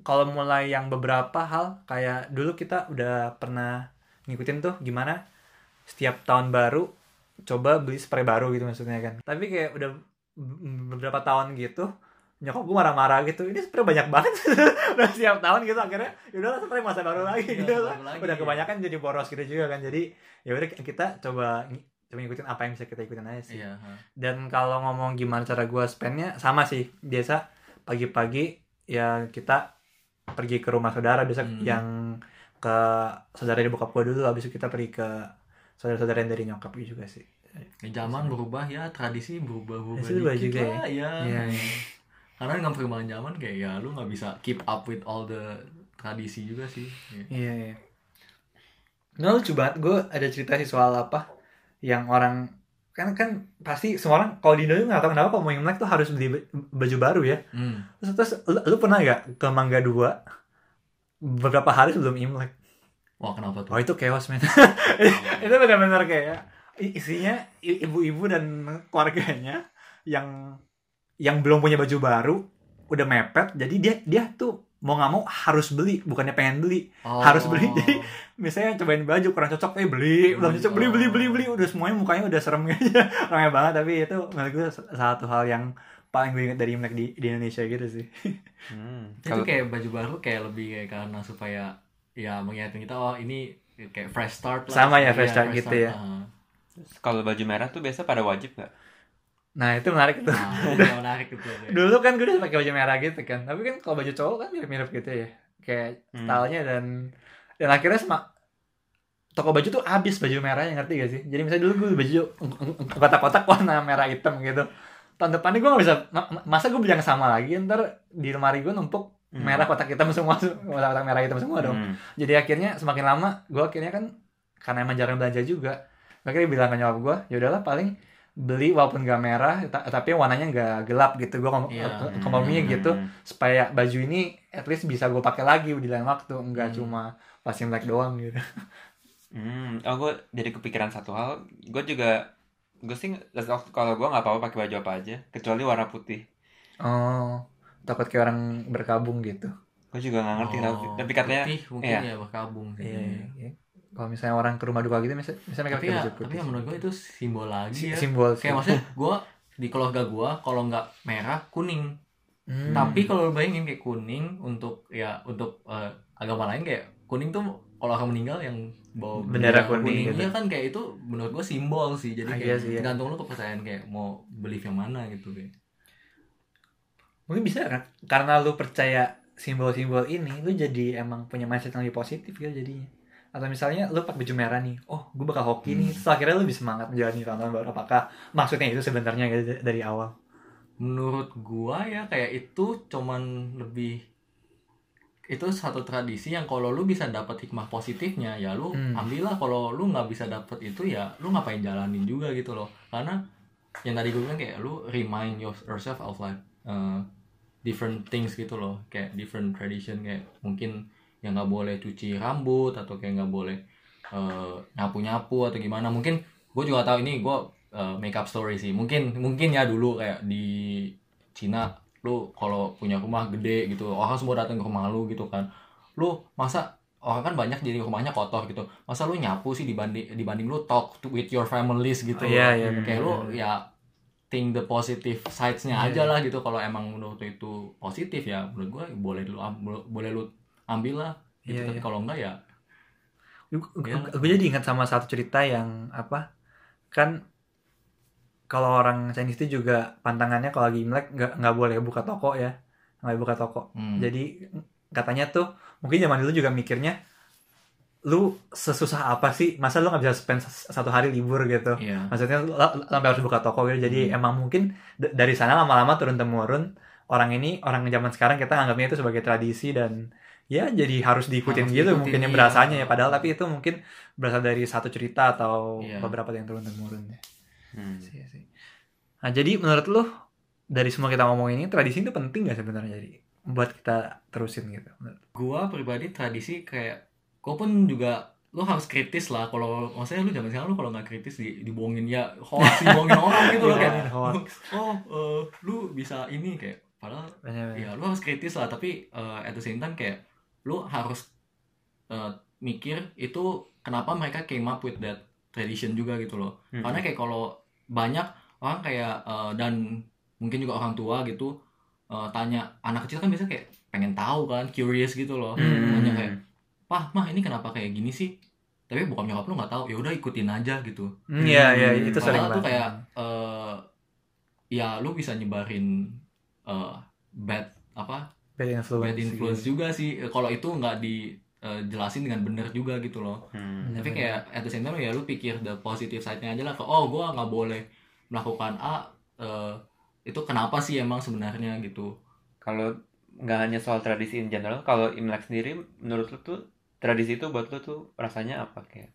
S1: kalau mulai yang beberapa hal kayak dulu kita udah pernah ngikutin tuh gimana setiap tahun baru coba beli spray baru gitu maksudnya kan. Tapi kayak udah beberapa tahun gitu nyokap gue marah-marah gitu ini spray banyak banget. <laughs> Udah setiap tahun gitu akhirnya yaudah spray masa baru lagi.
S2: Iya,
S1: gitu.
S2: lagi,
S1: udah kebanyakan jadi boros gitu juga kan. Jadi ya udah kita coba coba ngikutin apa yang bisa kita ikutin aja sih.
S2: Iya ha.
S1: dan kalau ngomong gimana cara gue spendnya sama sih. Biasa pagi-pagi ya kita pergi ke rumah saudara biasa
S2: Hmm.
S1: yang ke saudara di bokap gue dulu habis itu kita pergi ke saudara-saudara yang dari nyokap juga sih
S2: Ya, zaman berubah ya tradisi berubah berubah
S1: Tradisi berubah juga
S2: lah, ya.
S1: Iya, iya.
S2: karena dengan perkembangan zaman kayak ya lu nggak bisa keep up with all the tradisi juga sih Iya.
S1: iya nah lucu banget gue ada cerita sih soal apa yang orang kan kan pasti semua orang kalau di Indo nggak tahu kenapa kalau mau Imlek tuh harus beli ba- baju baru ya
S2: Hmm.
S1: terus, terus lu, lu pernah nggak ke Mangga 2 beberapa hari sebelum Imlek
S2: Wah kenapa tuh?
S1: oh itu chaos men <laughs> itu benar-benar kayak isinya ibu-ibu dan keluarganya yang yang belum punya baju baru udah mepet jadi dia dia tuh mau nggak mau harus beli bukannya pengen beli
S2: Oh.
S1: harus beli. <laughs> Jadi, misalnya cobain baju kurang cocok eh beli belum cocok beli beli
S2: Oh.
S1: beli beli udah semuanya mukanya udah serem <laughs> kayaknya ramai banget tapi itu menurut gue satu hal yang paling gue ingat dari Imlek di, di Indonesia gitu sih
S3: Hmm.
S2: itu kayak baju baru kayak lebih kayak karena supaya ya mengingatkan kita oh ini kayak fresh start lah.
S1: Sama ya,
S2: Iya,
S1: fresh start gitu ya.
S2: ah.
S3: kalau baju merah tuh biasa pada wajib nggak?
S1: nah itu menarik tuh
S2: Nah, itu menarik gitu. <laughs>
S1: dulu kan gue udah pakai baju merah gitu kan tapi kan kalau baju cowok kan mirip-mirip gitu ya kayak
S3: Hmm.
S1: stylenya dan dan akhirnya semak toko baju tuh habis baju merahnya ngerti gak sih jadi misalnya dulu gue baju kotak-kotak warna merah hitam gitu tahun depannya gue gak bisa ma- ma- masa gue beli yang sama lagi ntar di lemari gue numpuk
S3: Hmm.
S1: merah kotak hitam semua <laughs> kotak merah hitam semua dong
S3: Hmm.
S1: jadi akhirnya semakin lama gue akhirnya kan karena emang jarang belanja juga akhirnya bilang ke nyokap gue ya udahlah paling beli walaupun gak merah ta- tapi warnanya gak gelap gitu gue kom
S2: Iya.
S1: komprominya gitu
S3: Hmm.
S1: supaya baju ini at least bisa gue pakai lagi di lain waktu nggak
S2: Hmm.
S1: cuma pas Imlek doang gitu
S3: Hmm, oh gue jadi kepikiran satu hal. Gue juga, gue sih kalau gue nggak apa-apa pakai baju apa aja, kecuali warna putih.
S1: oh takut kayak orang berkabung gitu
S3: Gue juga nggak ngerti,
S2: Oh,
S3: tapi katanya,
S2: putih mungkin
S3: iya.
S2: ya berkabung sih.
S1: iya iya. kalau misalnya orang ke rumah duka gitu misalnya, misalnya mereka pakai
S2: ya,
S1: baju
S2: tapi
S1: putih
S2: ya menurut gue itu simbol lagi
S1: Si-
S2: ya.
S1: simbol.
S2: Kayak maksudnya <laughs> gue di keluarga gue kalau nggak merah kuning.
S1: Hmm.
S2: Tapi kalau lu bayangin kayak kuning untuk ya untuk eh, agama lain kayak kuning tuh kalau orang meninggal yang bawa
S1: Bendera kuning gitu.
S2: Iya kan kayak itu menurut gue simbol sih. Jadi
S1: Ah,
S2: kayak
S1: iya sih, ya.
S2: tergantung lu kepercayaan kayak mau belief yang mana gitu kayak.
S1: Mungkin bisa kan? Karena lu percaya simbol-simbol ini lu jadi emang punya mindset yang lebih positif gitu jadinya. Atau misalnya lu pakai baju merah nih oh gue bakal hoki nih. Terus akhirnya lu lebih semangat menjalani tahun baru. Apakah maksudnya itu sebenarnya gitu dari awal?
S2: Menurut gua ya kayak itu cuman lebih itu satu tradisi yang kalau lu bisa dapat hikmah positifnya ya lu
S1: Hmm.
S2: ambillah kalau lu nggak bisa dapat itu ya lu ngapain jalanin juga gitu loh. Karena yang tadi gue bilang kayak lu remind your- yourself of like uh, different things gitu loh. Kayak different tradition kayak mungkin yang nggak boleh cuci rambut atau kayak nggak boleh nyapu nyapu atau gimana. Mungkin gue juga tahu ini gue uh, make up story sih. Mungkin mungkin ya dulu kayak di Cina lu kalau punya rumah gede gitu orang semua datang ke rumah lu gitu kan. Lu masa orang kan banyak jadi rumahnya kotor gitu. Masa lu nyapu sih dibanding dibanding lu talk to- with your families gitu
S1: Oh,
S2: loh.
S1: iya,
S2: kayak
S1: bener.
S2: lu ya think the positive sides-nya
S1: Iya,
S2: aja lah gitu. Kalau emang menurut itu positif ya menurut gua boleh lu boleh lu ambil lah. Gitu.
S1: Iya,
S2: tapi
S1: iya.
S2: kalau enggak ya Iya.
S1: gue jadi ingat sama satu cerita yang apa kan kalau orang Chinese itu juga pantangannya kalau lagi Imlek nggak nggak boleh buka toko ya nggak boleh buka toko.
S2: Hmm,
S1: jadi katanya tuh mungkin zaman dulu juga mikirnya lu sesusah apa sih masa lu nggak bisa spend satu hari libur gitu
S2: iya
S1: maksudnya lu, sampai harus buka toko gitu jadi
S2: Hmm.
S1: emang mungkin dari sana lama-lama turun temurun orang ini orang zaman sekarang kita anggapnya itu sebagai tradisi dan ya jadi harus diikutin
S2: Harus
S1: gitu
S2: diikutin,
S1: mungkin yang
S2: iya.
S1: berasanya ya padahal tapi itu mungkin berasal dari satu cerita atau
S2: Iya.
S1: beberapa yang turun temurun ya
S3: Hmm.
S1: Iya sih. Nah, jadi menurut lu dari semua kita ngomong ini tradisi itu penting gak sebenarnya jadi buat kita terusin gitu.
S2: gua pribadi tradisi kayak gua pun juga lu harus kritis lah kalau maksudnya lu zaman sekarang lu kalau nggak kritis di, dibohongin ya hoax dibohongin <laughs> orang gitu loh kayak
S1: hoax. <laughs>
S2: oh eh, lu bisa ini kayak padahal
S1: Banyak
S2: ya lu harus kritis lah tapi eh, at the same time kayak lu harus eh, mikir itu kenapa mereka came up with that tradition juga gitu loh
S3: Hmm.
S2: karena kayak kalau banyak orang kayak eh, dan mungkin juga orang tua gitu eh, tanya anak kecil kan biasa kayak pengen tahu kan curious gitu loh
S1: Hmm.
S2: Tanya kayak pah mah ini kenapa kayak gini sih tapi bokap nyokap lu nggak tahu ya udah ikutin aja gitu
S1: Hmm, Iya, iya,
S3: Hmm.
S1: itu sering
S2: Padahal tuh
S1: banget.
S2: kayak eh ya lu bisa nyebarin eh bad apa
S1: bad influence.
S2: bad influence juga sih Eh, kalau itu nggak dijelasin dengan benar juga gitu loh
S3: Hmm.
S2: Tapi
S1: bener.
S2: kayak at the same time ya lu pikir the positive side-nya aja lah ke oh gua nggak boleh melakukan A eh, itu kenapa sih emang sebenarnya gitu
S3: Kalau nggak hanya soal tradisi in general, kalau Imlek sendiri menurut lu tuh tradisi itu buat lu tuh rasanya apa kayak?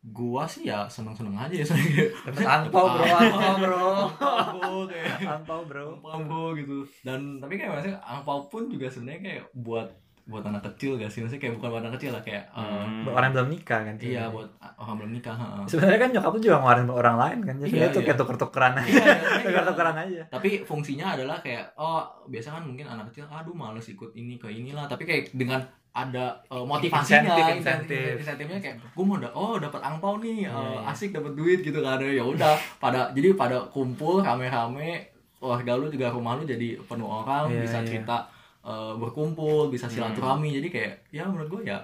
S2: gua sih ya seneng-seneng aja ya sebenarnya
S1: Dapat angpau bro, angpau bro.
S2: angpau kayak
S1: Angpau bro.
S2: angpau gitu dan tapi kayak maksudnya angpau pun juga sebenarnya kayak buat buat anak kecil gak sih maksudnya kayak bukan buat anak kecil lah kayak eh,
S3: Hmm.
S1: Buat orang yang belum nikah kan.
S2: iya buat orang belum nikah heeh.
S1: Sebenarnya kan nyokap tuh juga ngeluarin buat orang lain kan. Jadi
S2: Iya,
S1: itu
S2: iya.
S1: kayak tuker-tukeran aja.
S2: Iya, iya,
S1: Tuker-tukeran aja.
S2: tapi fungsinya adalah kayak oh biasa kan mungkin anak kecil aduh males ikut ini ke inilah tapi kayak dengan ada uh, motivasinya
S1: Insentif,
S2: insentif,
S1: insentif.
S2: insentifnya kayak gue mau da- oh dapat angpau nih uh, asik dapat duit gitu kan ya udah pada jadi pada kumpul rame-rame keluarga lu juga rumah lu jadi penuh orang
S1: Iya,
S2: bisa
S1: iya.
S2: cerita uh, berkumpul bisa
S3: Hmm.
S2: silaturahmi jadi kayak ya menurut gue ya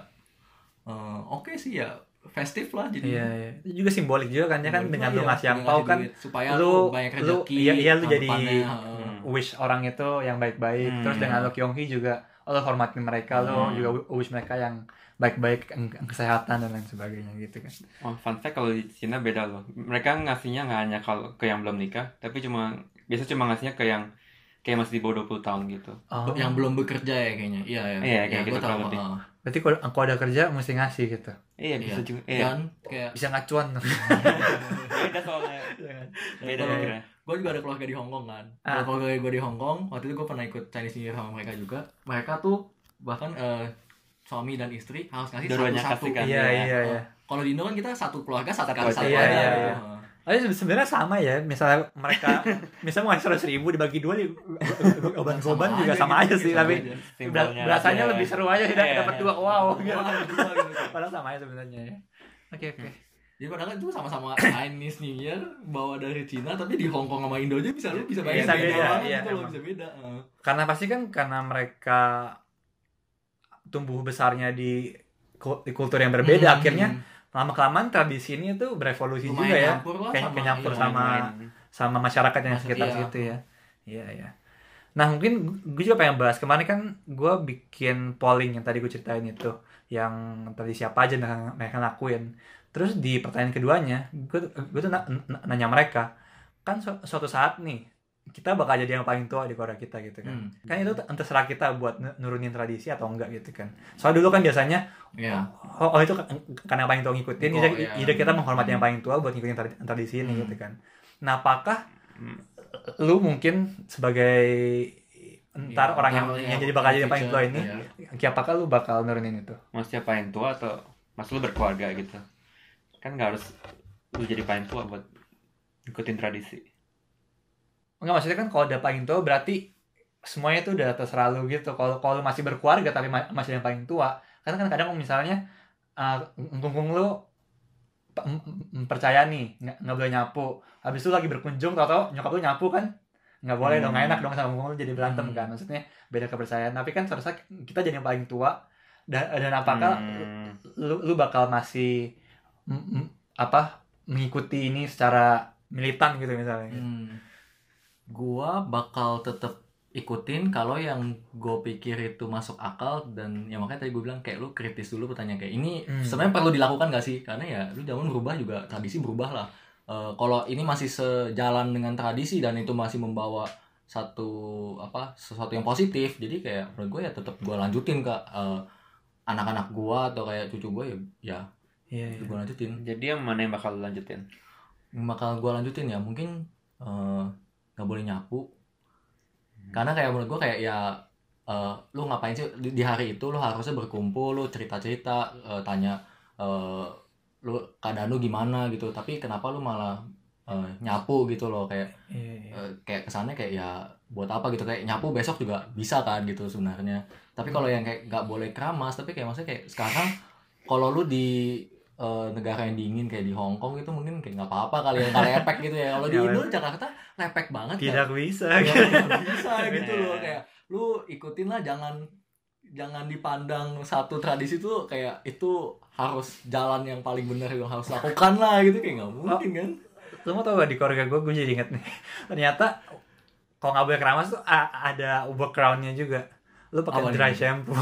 S2: uh, oke sih ya festif lah jadi
S1: Iya, iya. Itu juga simbolik juga kan ya kan dengan lu
S2: ya,
S1: ngasih angpau kan
S2: duit, supaya
S1: lu-
S2: lu banyak
S1: lu-
S2: rezeki
S1: iya, iya, lu jadi-.
S3: Hmm.
S1: wish orang itu yang baik-baik.
S3: Hmm.
S1: Terus dengan lu Kyonghi juga oh, lu hormatin mereka,
S3: Hmm.
S1: juga wish mereka yang baik-baik, kesehatan dan lain sebagainya gitu kan.
S3: Oh, fun fact kalau di Cina beda loh. Mereka ngasihnya nggak hanya kalau ke yang belum nikah, tapi cuma biasa cuma ngasihnya ke yang kayak masih di bawah 20 tahun gitu.
S1: Oh.
S2: yang belum bekerja ya kayaknya iya ya
S3: Iya, kayak
S2: Ya,
S3: gitu
S2: tahu,
S3: kurang lebih.
S1: Berarti kalau aku ada kerja mesti ngasih gitu.
S3: Iya, bisa
S2: Iya.
S3: juga. Iya.
S2: dan kayak
S1: Bisa ngacuan. <laughs>
S3: Beda soalnya. Beda
S2: Kalau-
S3: kira.
S2: Gue juga ada keluarga di Hong Kong kan
S1: Ah.
S2: Kalau keluarga gue di Hong Kong waktu itu gue pernah ikut Chinese New Year sama mereka juga mereka tuh bahkan eh, suami dan istri harus ngasih satu-satu
S3: kan?
S1: Iya,
S3: Iya.
S1: iya, iya.
S2: kalau di Indo kan kita satu keluarga satu
S3: Satu
S2: kali
S3: aja.
S2: satu
S1: Iya, iya, iya. Oh, ya, sebenarnya sama ya. Misalnya mereka, <laughs> misalnya mau ngasih seratus ribu dibagi dua, di goban-goban
S2: Sama
S1: juga
S2: aja
S1: sama
S2: gitu,
S1: aja sih.
S2: sama
S1: Tapi
S2: aja.
S1: lebih seru aja sih
S3: Iya,
S1: dapat
S3: iya.
S1: dua wow. gitu.
S2: Wah, berdua gitu.
S1: Padahal sama aja sebenarnya ya. Oke oke.
S2: Jadi padahal itu sama-sama Chinese New Year bawa dari Cina tapi di Hong Kong sama Indo aja bisa lu bisa bayar
S1: Bisa beda,
S2: banget
S1: iya,
S2: gitu loh, bisa beda. Heeh.
S1: Karena pasti kan karena mereka tumbuh besarnya di di kultur yang berbeda,
S2: Hmm.
S1: akhirnya lama kelamaan tradisi ini tuh berevolusi
S2: Lumayan
S1: juga ya. Kayak
S2: sama-
S1: nyampur
S2: iya,
S1: sama
S3: Main-main.
S1: sama masyarakat yang sekitar
S2: iya.
S1: situ ya. Iya iya. Nah mungkin gue juga pengen bahas kemarin kan gue bikin polling yang tadi gue ceritain itu yang tadi siapa aja yang mereka lakuin. Terus di pertanyaan keduanya gue gue tuh na- na- nanya mereka kan su- suatu saat nih kita bakal jadi yang paling tua di Korea kita gitu kan.
S2: Hmm.
S1: Kan itu terserah kita buat nu- nurunin tradisi atau enggak gitu kan. Soalnya dulu kan biasanya
S2: Iya.
S1: oh, oh itu kan karena yang paling tua ngikutin
S2: Oh,
S1: jadi,
S2: iya.
S1: jadi kita menghormati yang paling tua buat ngikutin tradi- tradisi ini
S2: Hmm.
S1: gitu kan nah apakah
S3: Hmm.
S1: lu mungkin sebagai ntar
S2: Iya,
S1: orang yang,
S2: yang-
S1: yang jadi bakal jadi yang paling tua ini
S2: iya.
S1: apakah lu bakal nurunin itu
S3: Maksudnya paling tua atau maksud lu berkeluarga gitu? Kan nggak harus lu jadi paling tua buat ikutin tradisi.
S1: enggak maksudnya kan kalau udah paling tua berarti semuanya itu udah terserah lu gitu kalau kalau masih berkeluarga tapi ma- masih yang paling tua karena kan kadang misalnya uh, lu percaya nih nggak boleh nyapu habis itu lagi berkunjung tau tau nyokap lu nyapu kan nggak boleh dong nggak
S3: Hmm.
S1: enak dong sama ngkungkung lu jadi berantem
S2: Hmm.
S1: kan maksudnya beda kepercayaan tapi kan seharusnya kita jadi yang paling tua dan dan apakah
S3: Hmm.
S1: lu lu bakal masih apa mengikuti ini secara militan gitu misalnya.
S2: Hmm. Gua bakal tetap ikutin kalau yang gue pikir itu masuk akal dan ya makanya tadi gue bilang kayak lu kritis dulu pertanyaan kayak ini
S1: Hmm.
S2: sebenarnya perlu dilakukan gak sih? Karena ya lu zaman berubah juga tradisi berubah lah. Eh, kalau ini masih sejalan dengan tradisi dan itu masih membawa satu apa sesuatu yang positif jadi kayak menurut gue ya tetap gue lanjutin ke eh, anak-anak gue atau kayak cucu gue ya ya
S1: iya iya.
S2: gue lanjutin
S3: Jadi yang mana yang bakal lu lanjutin?
S2: yang bakal gue lanjutin ya mungkin eh, nggak boleh nyapu karena kayak menurut gue kayak ya eh, lu ngapain sih di, di hari itu lu harusnya berkumpul lu cerita cerita tanya eh, lu keadaan lu gimana gitu tapi kenapa lu malah eh, nyapu gitu loh kayak
S1: Iya, iya.
S2: eh, kayak kesannya kayak ya buat apa gitu kayak nyapu besok juga bisa kan gitu sebenarnya tapi kalau yang kayak nggak boleh keramas tapi kayak maksudnya kayak sekarang kalau lu di eh, negara yang dingin kayak di Hong Kong itu mungkin kayak nggak apa-apa kali ya nggak <laughs> lepek gitu ya. Kalau di
S1: Ya,
S2: Indo Jakarta lepek banget ya.
S1: tidak bisa. <laughs>
S2: Ya, nggak bisa gitu
S3: Iya.
S2: loh kayak lu ikutin lah jangan jangan dipandang satu tradisi tuh kayak itu harus jalan yang paling benar yang harus lakukan lah gitu. Kayak nggak mungkin kan?
S1: Lu mau tau gak di keluarga gue gue jadi inget nih. <laughs> Ternyata kalau nggak boleh keramas tuh ada backgroundnya juga. Lu pakai dry shampoo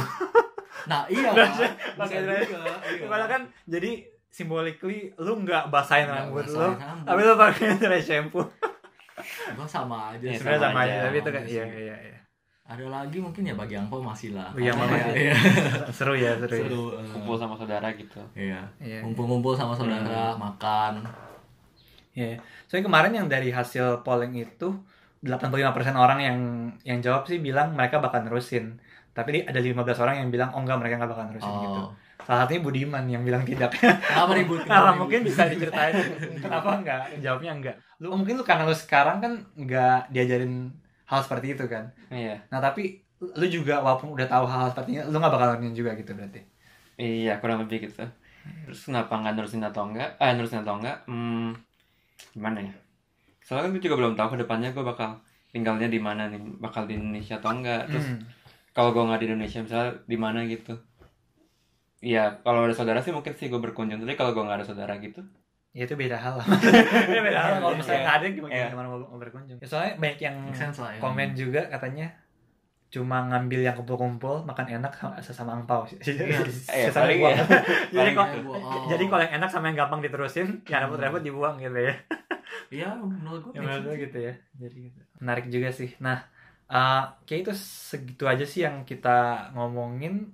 S2: nah iya bisa
S1: Pakai
S2: juga
S1: dry-
S2: iya.
S1: Padahal kan jadi symbolically lu nggak basahin rambut lu tapi lu pakai dry shampoo
S2: gua sama aja
S3: Iya,
S1: sebenarnya
S3: sama
S1: sama aja
S3: aja.
S1: tapi itu kan iya iya iya
S2: ada lagi mungkin ya bagi angpau masih lah
S1: Iya,
S2: Karena
S1: masih.
S2: ya, iya. <laughs>
S1: seru ya seru, ya.
S2: seru eh,
S3: kumpul sama saudara gitu
S2: iya
S1: Iya.
S2: ngumpul-ngumpul sama saudara makan
S1: Iya. Soalnya kemarin yang dari hasil polling itu 85% orang yang yang jawab sih bilang mereka bakal nerusin. Tapi ada 15 orang yang bilang oh enggak mereka nggak bakal nerusin gitu.
S2: oh
S1: Salah satunya Budiman yang bilang tidak.
S2: kenapa ribut <laughs>
S1: Nah, mungkin bisa diceritain kenapa enggak? Jawabnya enggak. Lu mungkin lu karena lu sekarang kan enggak diajarin hal seperti itu kan.
S3: iya
S1: Nah, tapi lu juga walaupun udah tahu hal-hal seperti ini, lu nggak bakal nerusin juga gitu berarti.
S3: iya kurang lebih gitu terus kenapa nggak nerusin atau enggak eh nerusin atau enggak hmm, gimana ya soalnya kan gue juga belum tahu ke depannya gue bakal tinggalnya di mana nih bakal di Indonesia atau enggak terus
S1: Hmm.
S3: Kalau gue nggak di Indonesia misalnya di mana gitu Iya, kalau ada saudara sih mungkin sih gue berkunjung. Tapi kalau gue nggak ada saudara gitu,
S1: Ya itu beda hal lah. <laughs> Itu beda hal. Kalau misalnya
S3: Iya.
S1: nggak ada gimana,
S3: Iya.
S1: gimana mau, berkunjung? Ya, soalnya banyak yang
S2: lah ya.
S1: komen juga katanya cuma ngambil yang kumpul-kumpul makan enak sama, sesama angpau <laughs>
S2: Iya.
S3: Eh,
S1: Sesama
S3: paling
S1: buang.
S3: ya. <laughs>
S1: jadi kok.
S2: Oh.
S1: jadi kalau yang enak sama yang gampang diterusin yang repot-repot dibuang gitu ya
S2: iya menurut gue
S1: yang menurut gue gitu ya jadi gitu menarik juga sih nah eh kayak itu segitu aja sih yang kita ngomongin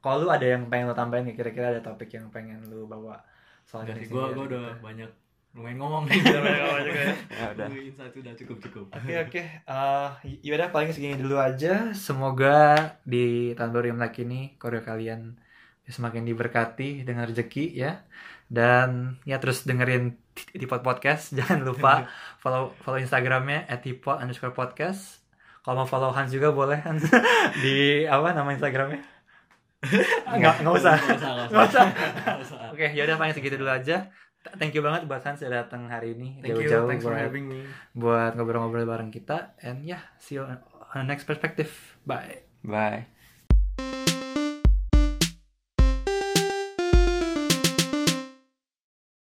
S1: kalau lu ada yang pengen lu tambahin nih kira-kira ada topik yang pengen lu bawa soal
S2: dari gue gue udah banyak lumayan ngomong
S1: Udah banyak ngomong juga ya. <laughs>
S3: ya udah.
S2: Gue insight udah cukup cukup
S1: Oke oke, Eh, y- yaudah paling segini dulu aja. Semoga di tahun baru Imlek ini keluarga kalian semakin diberkati dengan rezeki ya. Dan ya terus dengerin Tipot Podcast. <laughs> Jangan lupa <laughs> follow follow Instagramnya @tipot underscore podcast. Kalau mau follow Hans juga boleh Hans <laughs> di apa nama Instagramnya? <laughs>
S2: Nggak
S1: nggak usah.
S2: Nggak usah. <laughs>
S1: Oke, yaudah paling segitu dulu aja. Th- Thank you banget buat Hans udah datang hari ini
S2: Thank you,
S1: jauh-jauh
S2: thanks for
S1: buat-
S2: having me.
S1: buat ngobrol-ngobrol bareng kita and yeah see you on the next perspective bye
S3: Bye.